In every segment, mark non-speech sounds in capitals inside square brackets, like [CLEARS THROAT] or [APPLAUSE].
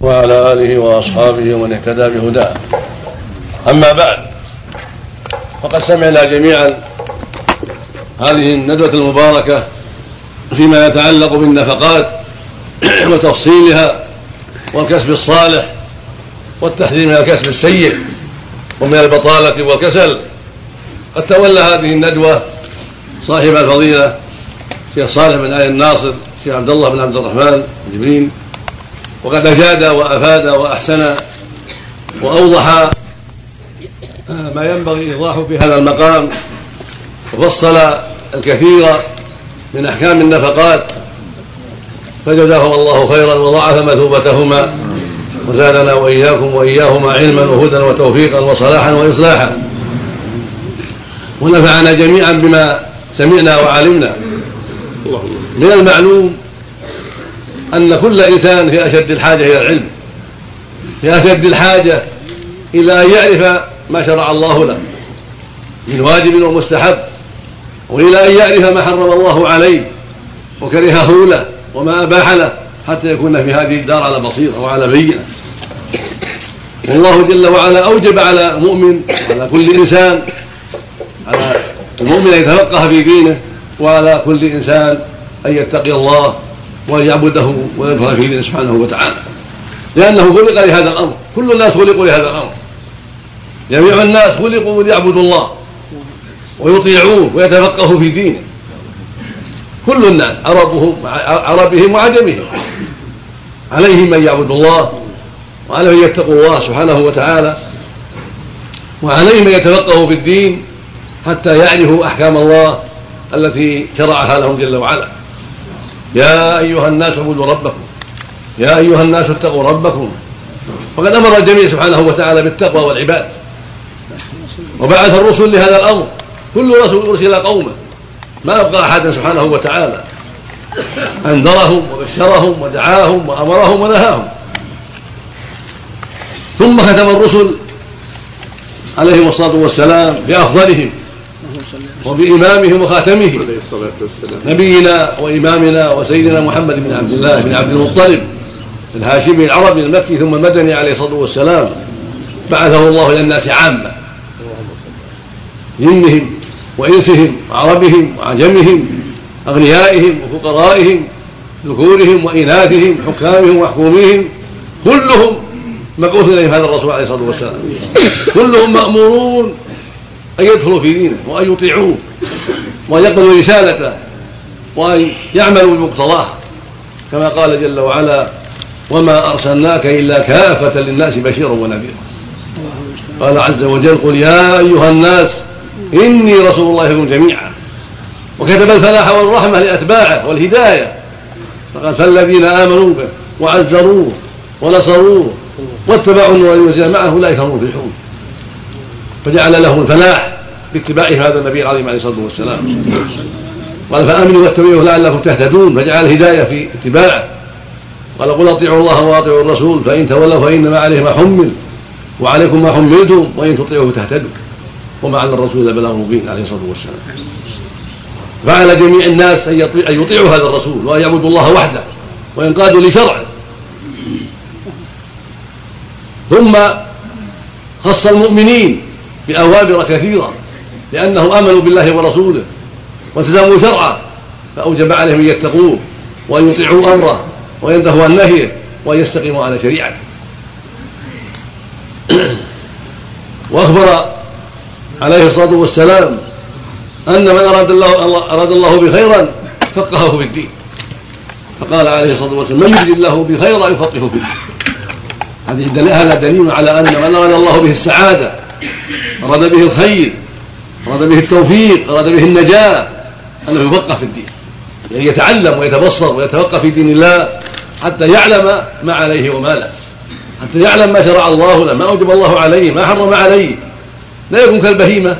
وعلى آله وأصحابه ومن اهتدى بهداه. أما بعد فقد سمعنا جميعا هذه الندوة المباركة فيما يتعلق بالنفقات [CLEARS THROAT] وتفصيلها والكسب الصالح والتحذير من الكسب السيء ومن البطالة والكسل. قد تولى هذه الندوة صاحب الفضيلة الشيخ صالح بن آل الناصر الشيخ عبد الله بن عبد الرحمن جبرين وقد أجاد وأفاد وأحسن وأوضح ما ينبغي إيضاحه في هذا المقام. وفصل الكثير من أحكام النفقات فجزاهما الله خيرا وضاعف مثوبتهما وزادنا وإياكم وإياهما علما وهدى وتوفيقا وصلاحا وإصلاحا. ونفعنا جميعا بما سمعنا وعلمنا. من المعلوم أن كل إنسان في أشد الحاجة إلى العلم في أشد الحاجة إلى أن يعرف ما شرع الله له من واجب ومستحب وإلى أن يعرف ما حرم الله عليه وكرهه له وما أباح له حتى يكون في هذه الدار على بصيرة وعلى بينة. والله جل وعلا أوجب على مؤمن وعلى كل إنسان على المؤمن أن يتفقه في دينه وعلى كل إنسان أن يتقي الله. وأن يعبده ويدخل في دينه سبحانه وتعالى. لأنه خلق لهذا الأمر. كل الناس خلقوا لهذا الأمر. جميع الناس خلقوا ليعبدوا الله ويطيعوه ويتفقهوا في دينه. كل الناس عربهم عربهم وعجمهم عليهم أن يعبدوا الله وعليهم أن يتقوا الله سبحانه وتعالى وعليهم أن يتفقهوا في الدين حتى يعرفوا أحكام الله التي شرعها لهم جل وعلا. يا أيها الناس اعبدوا ربكم. يا أيها الناس اتقوا ربكم. فقد أمر الجميع سبحانه وتعالى بالتقوى والعباد. وبعث الرسل لهذا الأمر. كل رسول أرسل قومه. ما أبقى أحدا سبحانه وتعالى. أنذرهم وبشرهم ودعاهم وأمرهم ونهاهم. ثم ختم الرسل عليهم الصلاة والسلام بأفضلهم. وبإمامهم وخاتمهم نبينا وإمامنا وسيدنا محمد بن عبد الله بن عبد المطلب الهاشمي العربي المكي ثم المدني عليه الصلاة والسلام. بعثه الله إلى الناس عامة. جنهم وإنسهم وعربهم وعجمهم أغنيائهم وفقرائهم ذكورهم وإناثهم حكامهم ومحكوميهم كلهم مبعوث إليهم هذا الرسول عليه الصلاة والسلام. كلهم مأمورون أن يدخلوا في دينه وأن يطيعوه وأن يقبلوا رسالته وأن يعملوا بمقتضاه. كما قال جل وعلا وما أرسلناك إلا كافة للناس بشيرا ونذيرا. قال عز وجل قل يا أيها الناس إني رسول الله لكم جميعا. وكتب الفلاح والرحمة لأتباعه والهداية. فقال فالذين آمنوا به وعزروه ونصروه واتبعوا النور الذي معه أولئك هم المفلحون. فجعل لهم الفلاح باتباع هذا النبي العظيم عليه الصلاة والسلام. قال فآمنوا واتبعوه لعلكم تهتدون. فجعل الهداية في اتباعه قال قل أطيعوا الله وأطيعوا الرسول فإن تولوا فإنما عليه ما حمل وعليكم ما حملتم وإن تطيعوه تهتدوا. وما على الرسول الا بلاغ مبين عليه الصلاة والسلام. فعلى جميع الناس أن يطيعوا هذا الرسول وأن يعبدوا الله وحده وينقادوا لشرعه ثم خص المؤمنين بأوامر كثيرة لأنهم آمنوا بالله ورسوله والتزموا شرعه فأوجب عليهم أن يتقوه وأن يطيعوا أمره وينتهوا عن نهيه وأن يستقيموا على شريعته. [CLEARS THROAT] وأخبر عليه الصلاة والسلام أن من أراد الله أراد الله بخيرا فقهه في الدين. فقال عليه الصلاة والسلام من يريد الله بخيرا يفقهه في الدين. هذا دليل على أن من أراد الله به السعادة أراد به الخير أراد به التوفيق أراد به النجاة أنه يفقه في الدين. يعني يتعلم ويتبصر ويتفقه في دين الله حتى يعلم ما عليه وما لا. حتى يعلم ما شرع الله له ما أوجب الله عليه ما حرم عليه. لا يكون كالبهيمة.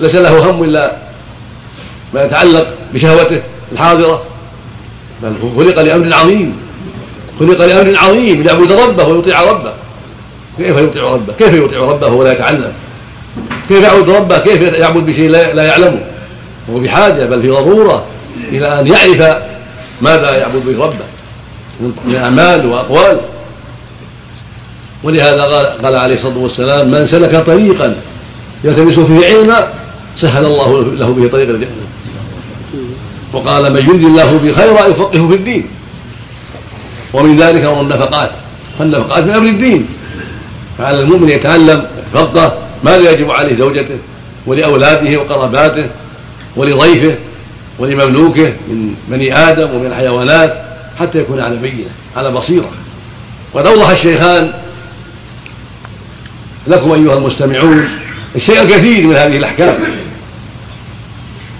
ليس له هم إلا ما يتعلق بشهوته الحاضرة. بل خلق لأمر عظيم. خلق لأمر عظيم ليعبد ربه ويطيع ربه. كيف يطيع ربه؟ كيف يطيع ربه ولا يتعلم؟ كيف يعبد ربه؟ كيف يعبد بشيء لا يعلمه؟ وهو بحاجة بل في ضرورة إلى أن يعرف ماذا يعبد به ربه من أعمال وأقوال. ولهذا قال, عليه الصلاة والسلام من سلك طريقا يلتمس فيه علما سهل الله له به طريق الجنه وقال من يرد الله به خيرا يفقهه في الدين. ومن ذلك أمر النفقات. فالنفقات من أمر الدين. فعلى المؤمن يتعلم يتفقه ماذا يجب عليه زوجته ولأولاده وقراباته ولضيفه ولمملوكه من بني آدم ومن الحيوانات حتى يكون على بينة على بصيرة؟ وقد أوضح الشيخان لكم أيها المستمعون الشيء الكثير من هذه الأحكام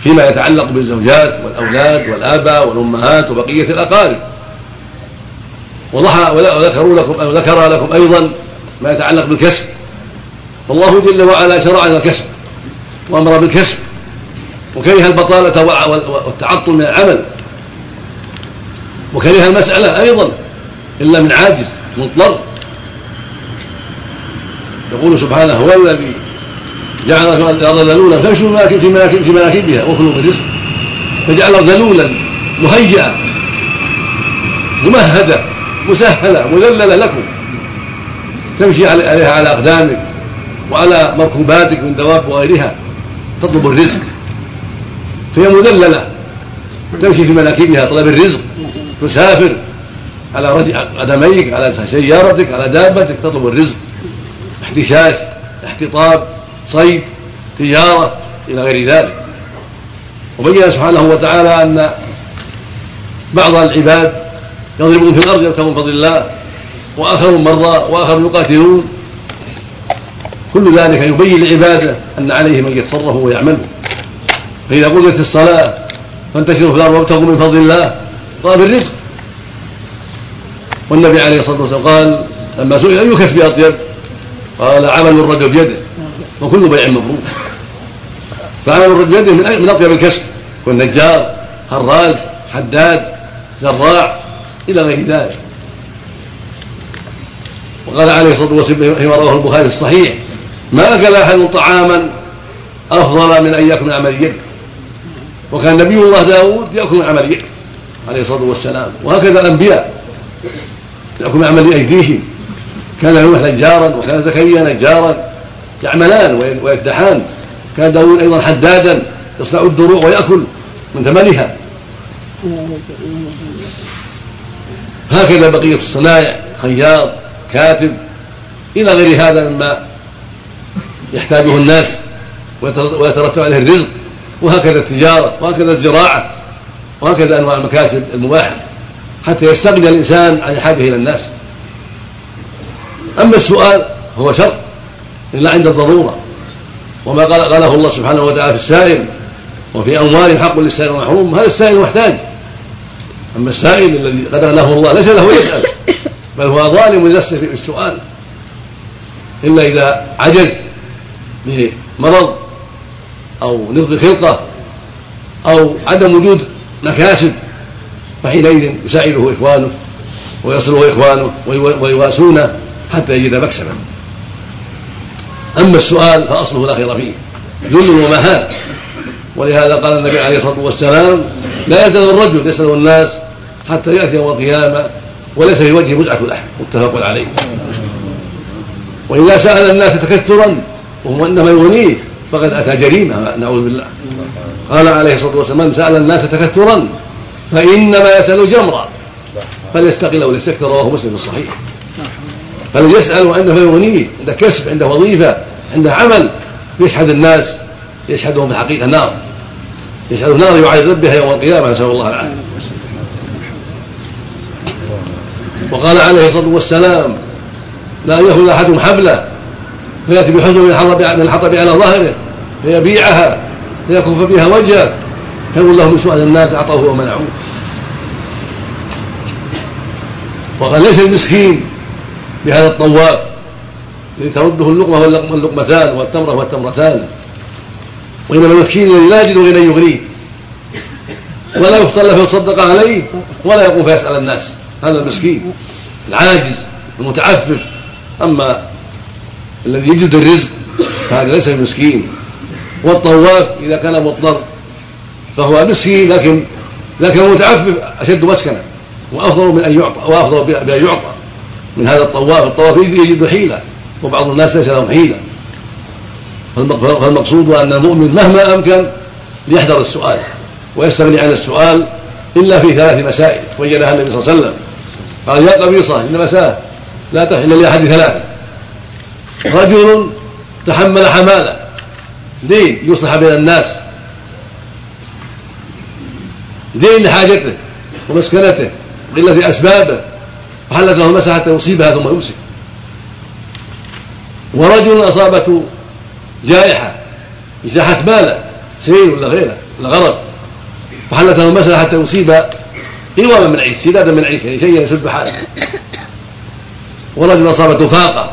فيما يتعلق بالزوجات والأولاد والآباء والأمهات وبقية الأقارب. وذكروا لكم أو ذكر لكم أيضا ما يتعلق بالكسب. والله جل وعلا شرع لنا الكسب. وأمر بالكسب. وكره البطالة والتعطل من العمل. وكره المسألة أيضا إلا من عاجز مضطر. يقول سبحانه هو الذي جعل الأرض ذلولا فامشوا في مناكب في مناكبها وكلوا من رزق فجعل ذلولا مهيئة ممهدة مسهلة مذللة لكم. تمشي عليها على أقدامك وعلى مركوباتك من دواب وغيرها تطلب الرزق. فهي مذللة. تمشي في مناكبها طلب الرزق. تسافر على قدميك على سيارتك على دابتك تطلب الرزق. احتشاش احتطاب صيد تجارة إلى غير ذلك. وبين سبحانه وتعالى أن بعض العباد يضربون في الأرض يبتغون فضل الله. وآخرون مرضى وآخرون يقاتلون. كل ذلك يبين لعباده أن عليهم ان يتصرفوا ويعملوا فإذا قضيت الصلاة فانتشروا في الأرض وابتغوا من فضل الله طلب الرزق. والنبي عليه الصلاة والسلام قال لما سئل أي كسب أطيب؟ قال عمل الرجل بيده. وكل بيع مبرور. فعمل الرجل بيده من أطيب الكسب. يكون نجار هراز حداد زراع إلى غير ذلك. وقال عليه الصلاة والسلام فيما رواه البخاري في الصحيح ما أكل أحد طعاما أفضل من أن يأكل من عمل يده وكان نبي الله داود يأكل من عمل يده عليه الصلاة والسلام. وهكذا الأنبياء يأكل من عمل أيديهم. كان نوح نجارا وكان زكريا نجارا يعملان ويكدحان. كان داود أيضا حدادا يصنع الدروع ويأكل من ثمنها. هكذا بقية الصنائع خياط كاتب إلى غير هذا مما يحتاجه الناس ويترتب عليه الرزق وهكذا التجارة وهكذا الزراعة وهكذا أنواع المكاسب المباحة حتى يستغني الإنسان عن الحاجة إلى الناس. أما السؤال هو شر إلا عند الضرورة. وما قال قاله الله سبحانه وتعالى في السائل وفي اموالهم حق للسائل والمحروم هذا السائل محتاج. أما السائل الذي قد له الله ليس له يسأل. بل هو ظالم لنفسه في السؤال. إلا إذا عجز بمرض أو نقض خلقة أو عدم وجود مكاسب فحينئذ يساعده إخوانه ويصله إخوانه ويواسونه حتى يجد مكسبا. أما السؤال فأصله لا خير فيه ذل ومهان. ولهذا قال النبي عليه الصلاة والسلام لا يزال الرجل يسأل الناس حتى يأتي يوم القيامة وليس في وجهه مزعه لحم متفق عليه. وإذا سأل الناس تكثرا وهو إنما يغنيه فقد أتى جريمة نعوذ بالله. قال عليه الصلاة والسلام من سأل الناس تكثرا فإنما يسأل جمرا فليستقل أو ليستكثر رواه مسلم الصحيح. فليسأل وعنده فيغنيه عنده كسب عنده وظيفة عنده عمل. يشهد الناس يشهدهم في الحقيقة النار يشهد النار يعذب بها يوم القيامة نسأل الله العافية. وقال عليه الصلاة والسلام لا ياخذ احدهم حبله فيأتي بحزن من الحطب من الحطب على ظهره فيبيعها فيكف بها وجهه فيقول له من سؤال الناس اعطوه ومنعوه. وقال ليس المسكين بهذا الطواف لترده اللقمة واللقمتان والتمرة والتمرتان. وإنما المسكين الذي لا يجد غنى يغنيه ولا يفطر فيتصدق عليه ولا يقوم فيسأل الناس. هذا المسكين العاجز المتعفف. أما الذي يجد الرزق فهذا ليس بمسكين والطواف إذا كان مضطر فهو مسكين لكن لكن المتعفف أشد مسكنا. وأفضل من أن يعطى وأفضل بان يعطى. من هذا الطواف الطواف يجد حيلة وبعض الناس ليس لهم حيلة. فالمقصود أن المؤمن مهما أمكن يحذر السؤال ويستغني عن السؤال إلا في ثلاث مسائل. بينها النبي صلى الله عليه وسلم. قال يا قبيصة إن مساء لا تحل لأحد ثلاثة رجل تحمل حمالة. دين يصلح بين الناس؟ دين لحاجته ومسكنته؟ قلة أسبابه. وحلت له مساحة يصيبها ثم يمسك. ورجل أصابته جائحة. اجتاحت ماله. سيل ولا غيره. ولا غرض. فحلت له المسألة حتى يصيب قواما من عيش سدادا من عيش يعني شيئا يسد حاله. ورجل أصابته فاقة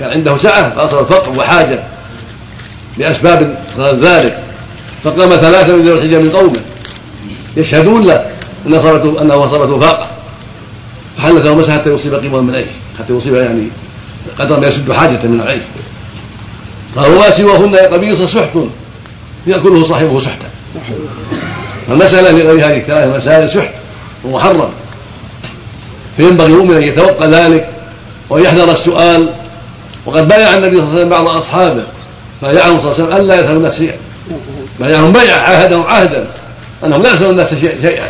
كان عنده سعة فأصاب فقر وحاجة بأسباب ذلك. فقام ثلاثة من ذوي الحجة من قومه. يشهدون له أن أصابته أنه أصابته فاقة فحلت له مسألة حتى يصيب قواما من عيش حتى يصيب يعني قدر ما يسد حاجة من العيش فهو سواهن قبيص سحت يأكله صاحبه سحتا. فالمسألة في غير هذه الثلاث مسائل سحت. ومحرم فينبغي المؤمن أن يتوقى ذلك ويحذر السؤال. وقد بايع النبي صلى الله عليه وسلم بعض أصحابه بايعهم صلى الله عليه وسلم ألا يسألوا الناس شيئا. بايعهم بيع عاهدهم عهدا أنهم لا يسألوا الناس شيئا.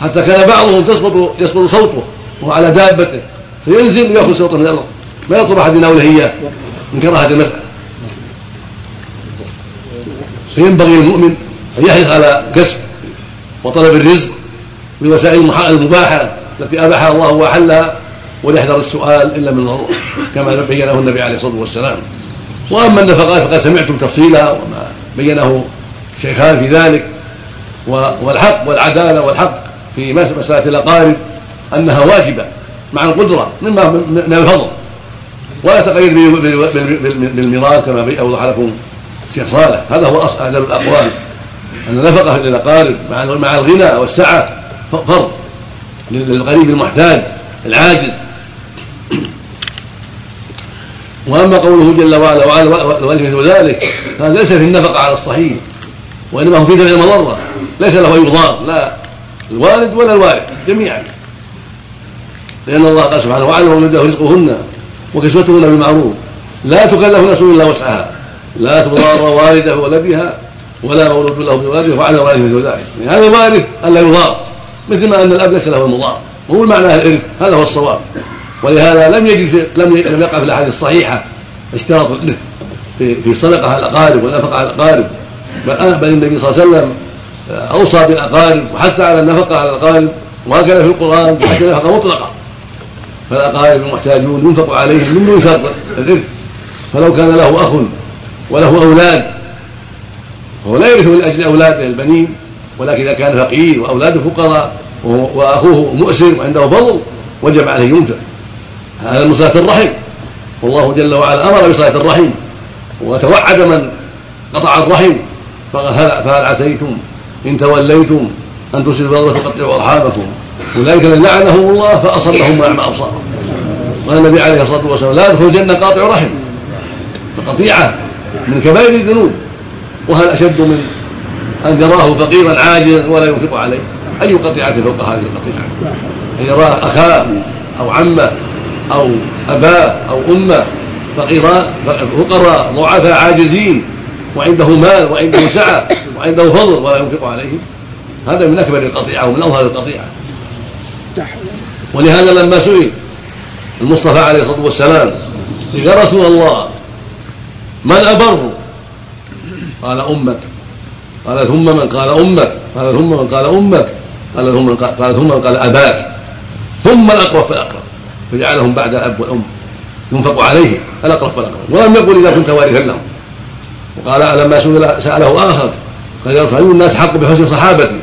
حتى كان بعضهم تسقط يسقط صوته وهو على دابته فينزل ويأخذ صوته من الأرض. ما يطلب أحد يناوله إياه من كراهة المسألة. فينبغي للمؤمن أن يحرص على كسب وطلب الرزق بالوسائل المباحة التي أباحها الله وأحلها وليحذر السؤال إلا من ضرورة كما بينه النبي عليه الصلاة والسلام. وأما النفقات فقد سمعتم تفصيلها وما بينه شيخان في ذلك والحق والعدالة والحق في مسألة الأقارب أنها واجبة مع القدرة مما من الفضل. ولا تقيد بالميراث كما أوضح لكم الشيخ صالح. هذا هو اعدل الأقوال. أن النفقة للأقارب مع الغنى والسعة فرض للقريب المحتاج العاجز. وأما قوله جل وعلا وعلى ذلك فهذا ليس في النفقة على الصحيح وإنما هو في دفع المضره ليس له يضار لا. الوالد ولا الوالد جميعا. لأن الله قال سبحانه وعلم وولده رزقهن وكسوتهن بالمعروف. لا تكلف نفس إلا وسعها. لا تضار والده بولدها ولا مولود له بولده وعلى مثل ذلك. يعني هذا الوارث ألا يضار. مثل ما أن الأب ليس له المضار. وهو معنى الارث هذا هو الصواب. ولهذا لم يجد في لم لم يقع في الأحاديث الصحيحة اشتراط الارث في في صدقة الأقارب والنفقة على الأقارب. بل بل النبي صلى الله عليه وسلم أوصى بالأقارب وحث على النفقة على الأقارب وهكذا في القرآن بحث النفقة مطلقة. فالأقارب المحتاجون ينفق عليهم من دون شرط الإرث. فلو كان له أخ وله أولاد فهو لا يرث من أجل أولاده البنين. ولكن إذا كان فقير وأولاده فقراء وأخوه مؤسر وعنده فضل وجب عليه ينفق هذا من صلاة الرحم. والله جل وعلا أمر بصلاة الرحم. وتوعد من قطع الرحم. فهل عسيتم؟ إن توليتم أن تسروا وتقطعوا أرحامكم. أولئك الذين لعنهم الله فاصبهم ما ابصارهم قال النبي عليه الصلاة والسلام لا يدخل الجنة قاطع رحم. فقطيعة من كبائر الذنوب. وهل أشد من أن يراه فقيرا عاجزا ولا ينفق عليه. أي قطيعة فوق هذه القطيعة؟ أن يراه أخاه أو عمه أو أباه أو أمه فقراء فقراء ضعفاء عاجزين وعنده مال وعنده سعة وعنده فضل ولا ينفق عليهم هذا من أكبر القطيعة ومن اظهر القطيعة. ولهذا لما سئل المصطفى عليه الصلاة والسلام يا رسول الله من أبر؟ قال أمك. قال ثم من قال أمك قال ثم من قال أمك قال ثم من قال ثم من قال أباك. ثم الأقرب فالأقرب فجعلهم بعد الأب والأم ينفق عليهم الأقرب فالأقرب ولم يقل إذا كنت وارثا لهم. وقال لما سأله آخر. قال فأي الناس حق بحسن صحابتي؟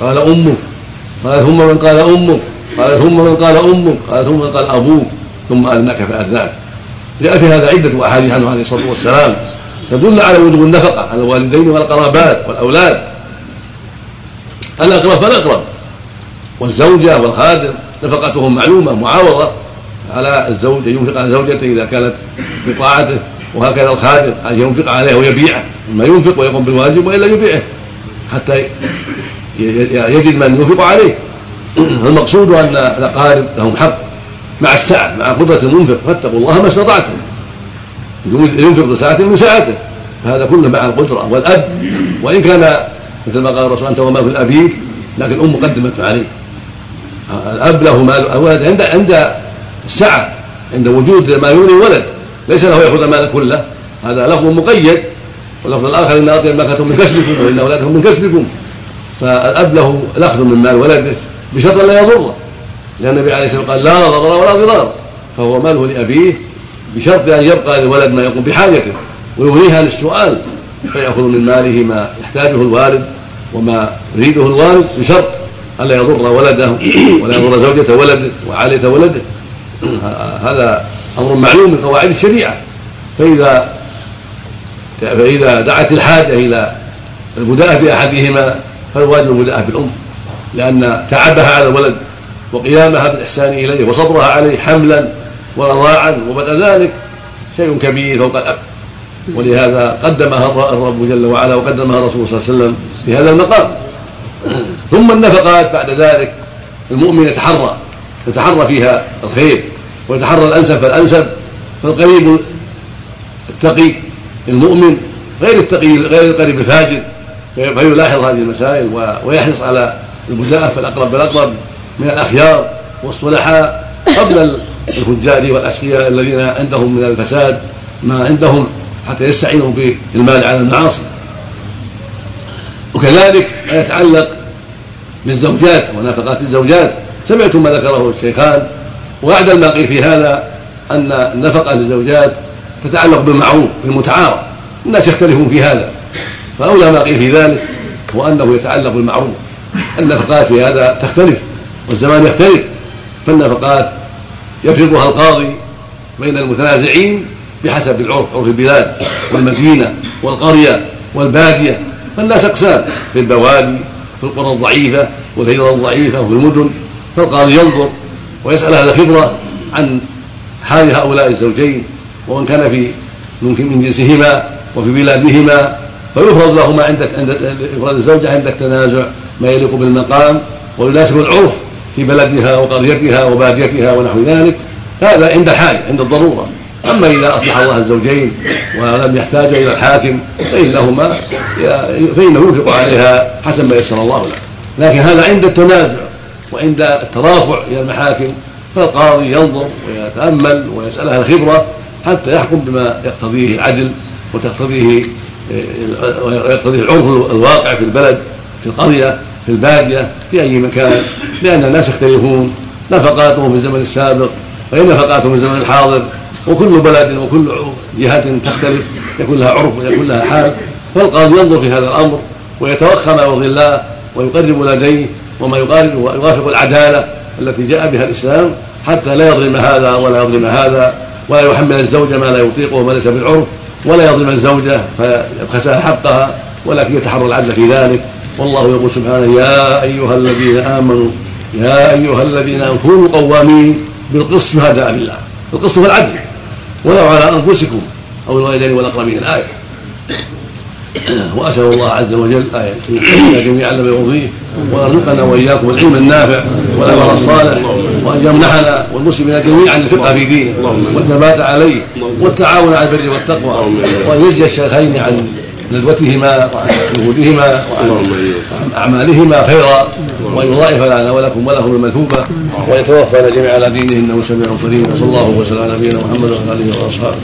قال أمك. قال ثم من قال أمك. قال ثم من قال أمك. قال ثم من قال أبوك. ثم ادناك فادناك جاء في هذا عدة أحاديث عنه عليه الصلاة والسلام. تدل على وجوب النفقة على الوالدين والقرابات والأولاد. الأقرب فالأقرب. والزوجة والخادم نفقتهم معلومة معاوضة. على الزوج أن ينفق على زوجته إذا كانت بطاعته وهكذا الخادم أن ينفق عليه ويبيعه. اما ينفق ويقوم بالواجب وإلا يبيعه. حتى يجد من ينفق عليه. المقصود أن الأقارب لهم حق مع السعة مع قدرة المنفق. فاتقوا الله ما استطعتم. ينفق بساعة من ساعته. فهذا كله مع القدرة والأب. وإن كان مثل ما قال الرسول أنت وما في أبيك لكن الأم قدمت عليه الأب له مال الولد عند عند السعة عند وجود ما يغني الولد ليس له يأخذ المال كله. هذا لفظ مقيد. واللفظ الآخر إن اطيب ما من كسبكم وإن أولادكم من كسبكم. فالأب له الأخذ من مال ولده بشرط لا يضره. لأن النبي عليه الصلاة والسلام قال لا ضرر ولا ضرار. فهو ماله لأبيه بشرط أن يبقى للولد ما يقوم بحاجته ويغنيها عن السؤال فيأخذ من ماله ما يحتاجه الوالد وما يريده الوالد بشرط ألا يضر ولده ولا يضر زوجة ولده وعالية ولده. هذا أمر معلوم من قواعد الشريعة. فإذا فإذا دعت الحاجة إلى البداءة بأحدهما فالواجب البداءة بالأم لأن تعبها على الولد وقيامها بالإحسان إليه وصبرها عليه حملا ورضاعا وبعد ذلك شيء كبير فوق الأب ولهذا قدمها الرب جل وعلا وقدمها الرسول صلى الله عليه وسلم في هذا المقام. ثم النفقات بعد ذلك المؤمن يتحرى يتحرى فيها الخير ويتحرى الأنسب فالأنسب فالقريب التقي المؤمن غير التقي غير القريب الفاجر فيلاحظ هذه المسائل ويحرص على البداءة فالأقرب بالأقرب من الأخيار والصلحاء قبل الفجار والأشقياء الذين عندهم من الفساد ما عندهم حتى يستعينوا بالمال على المعاصي. وكذلك ما يتعلق بالزوجات ونفقات الزوجات. سمعتم ما ذكره الشيخان واعدل ما قيل في هذا أن النفقة للزوجات تتعلق بالمعروف بالمتعارف. الناس يختلفون في هذا. فأولى ما قيل في ذلك هو أنه يتعلق بالمعروف. النفقات في هذا تختلف والزمان يختلف. فالنفقات يفرضها القاضي بين المتنازعين بحسب العرف عرف البلاد والمدينة والقرية والباديه فالناس أقسام في البوادي في القرى الضعيفة والهجره الضعيفة وفي المدن. فالقاضي ينظر ويسأل أهل الخبرة عن حال هؤلاء الزوجين ومن كان في ممكن من جنسهما وفي بلادهما. فيفرض لهما عند عند إفراد الزوجة عند التنازع ما يليق بالمقام ويناسب العرف في بلدها وقريتها وباديتها ونحو ذلك هذا عند الحاجة عند الضرورة. أما إذا أصلح الله الزوجين ولم يحتاج إلى الحاكم فإنهما فإنه ينفق عليها حسب ما يسر الله له. لكن هذا عند التنازع وعند الترافع إلى المحاكم فالقاضي ينظر ويتأمل ويسال أهل الخبرة حتى يحكم بما يقتضيه العدل وتقتضيه ويقتضيه العرف الواقع في البلد في القرية. في البادية في أي مكان لأن الناس يختلفون. نفقاتهم في الزمن السابق غير نفقاتهم في الزمن الحاضر. وكل بلد وكل جهة تختلف يكون لها عرف ويكون لها حال. فالقاضي ينظر في هذا الأمر ويتوخى ما يرضي الله ويقرب لديه وما يقارب ويوافق العدالة التي جاء بها الإسلام حتى لا يظلم هذا ولا يظلم هذا ولا يحمل الزوجة ما لا يطيقه وما ليس بالعرف ولا يظلم الزوجة فيبخسها حقها ولكن يتحرى العدل في ذلك. والله يقول سبحانه يا أيها الذين آمنوا يا أيها الذين كونوا قوامين بالقسط شهداء لله القسط هو العدل ولو على أنفسكم أو الوالدين والأقربين. الآية [CLEARS THROAT] وأسأل الله عز وجل إن جميعا لما يرضيه ويرزقنا وإياكم العلم النافع والعمل الصالح وأن يمنحنا والمسلمين جميعا الفقه في دينه والثبات عليه والتعاون على البر والتقوى وأن يجزي الشيخين عن ندوتهما وعن جهودهما وعن اعمالهما خيرا وان يضاعف لنا ولكم ولهم المثوبة ويتوفانا جميعا على دينه إنه سميع قريب وصلى الله وسلم على نبينا محمد وعلى آله وأصحابه.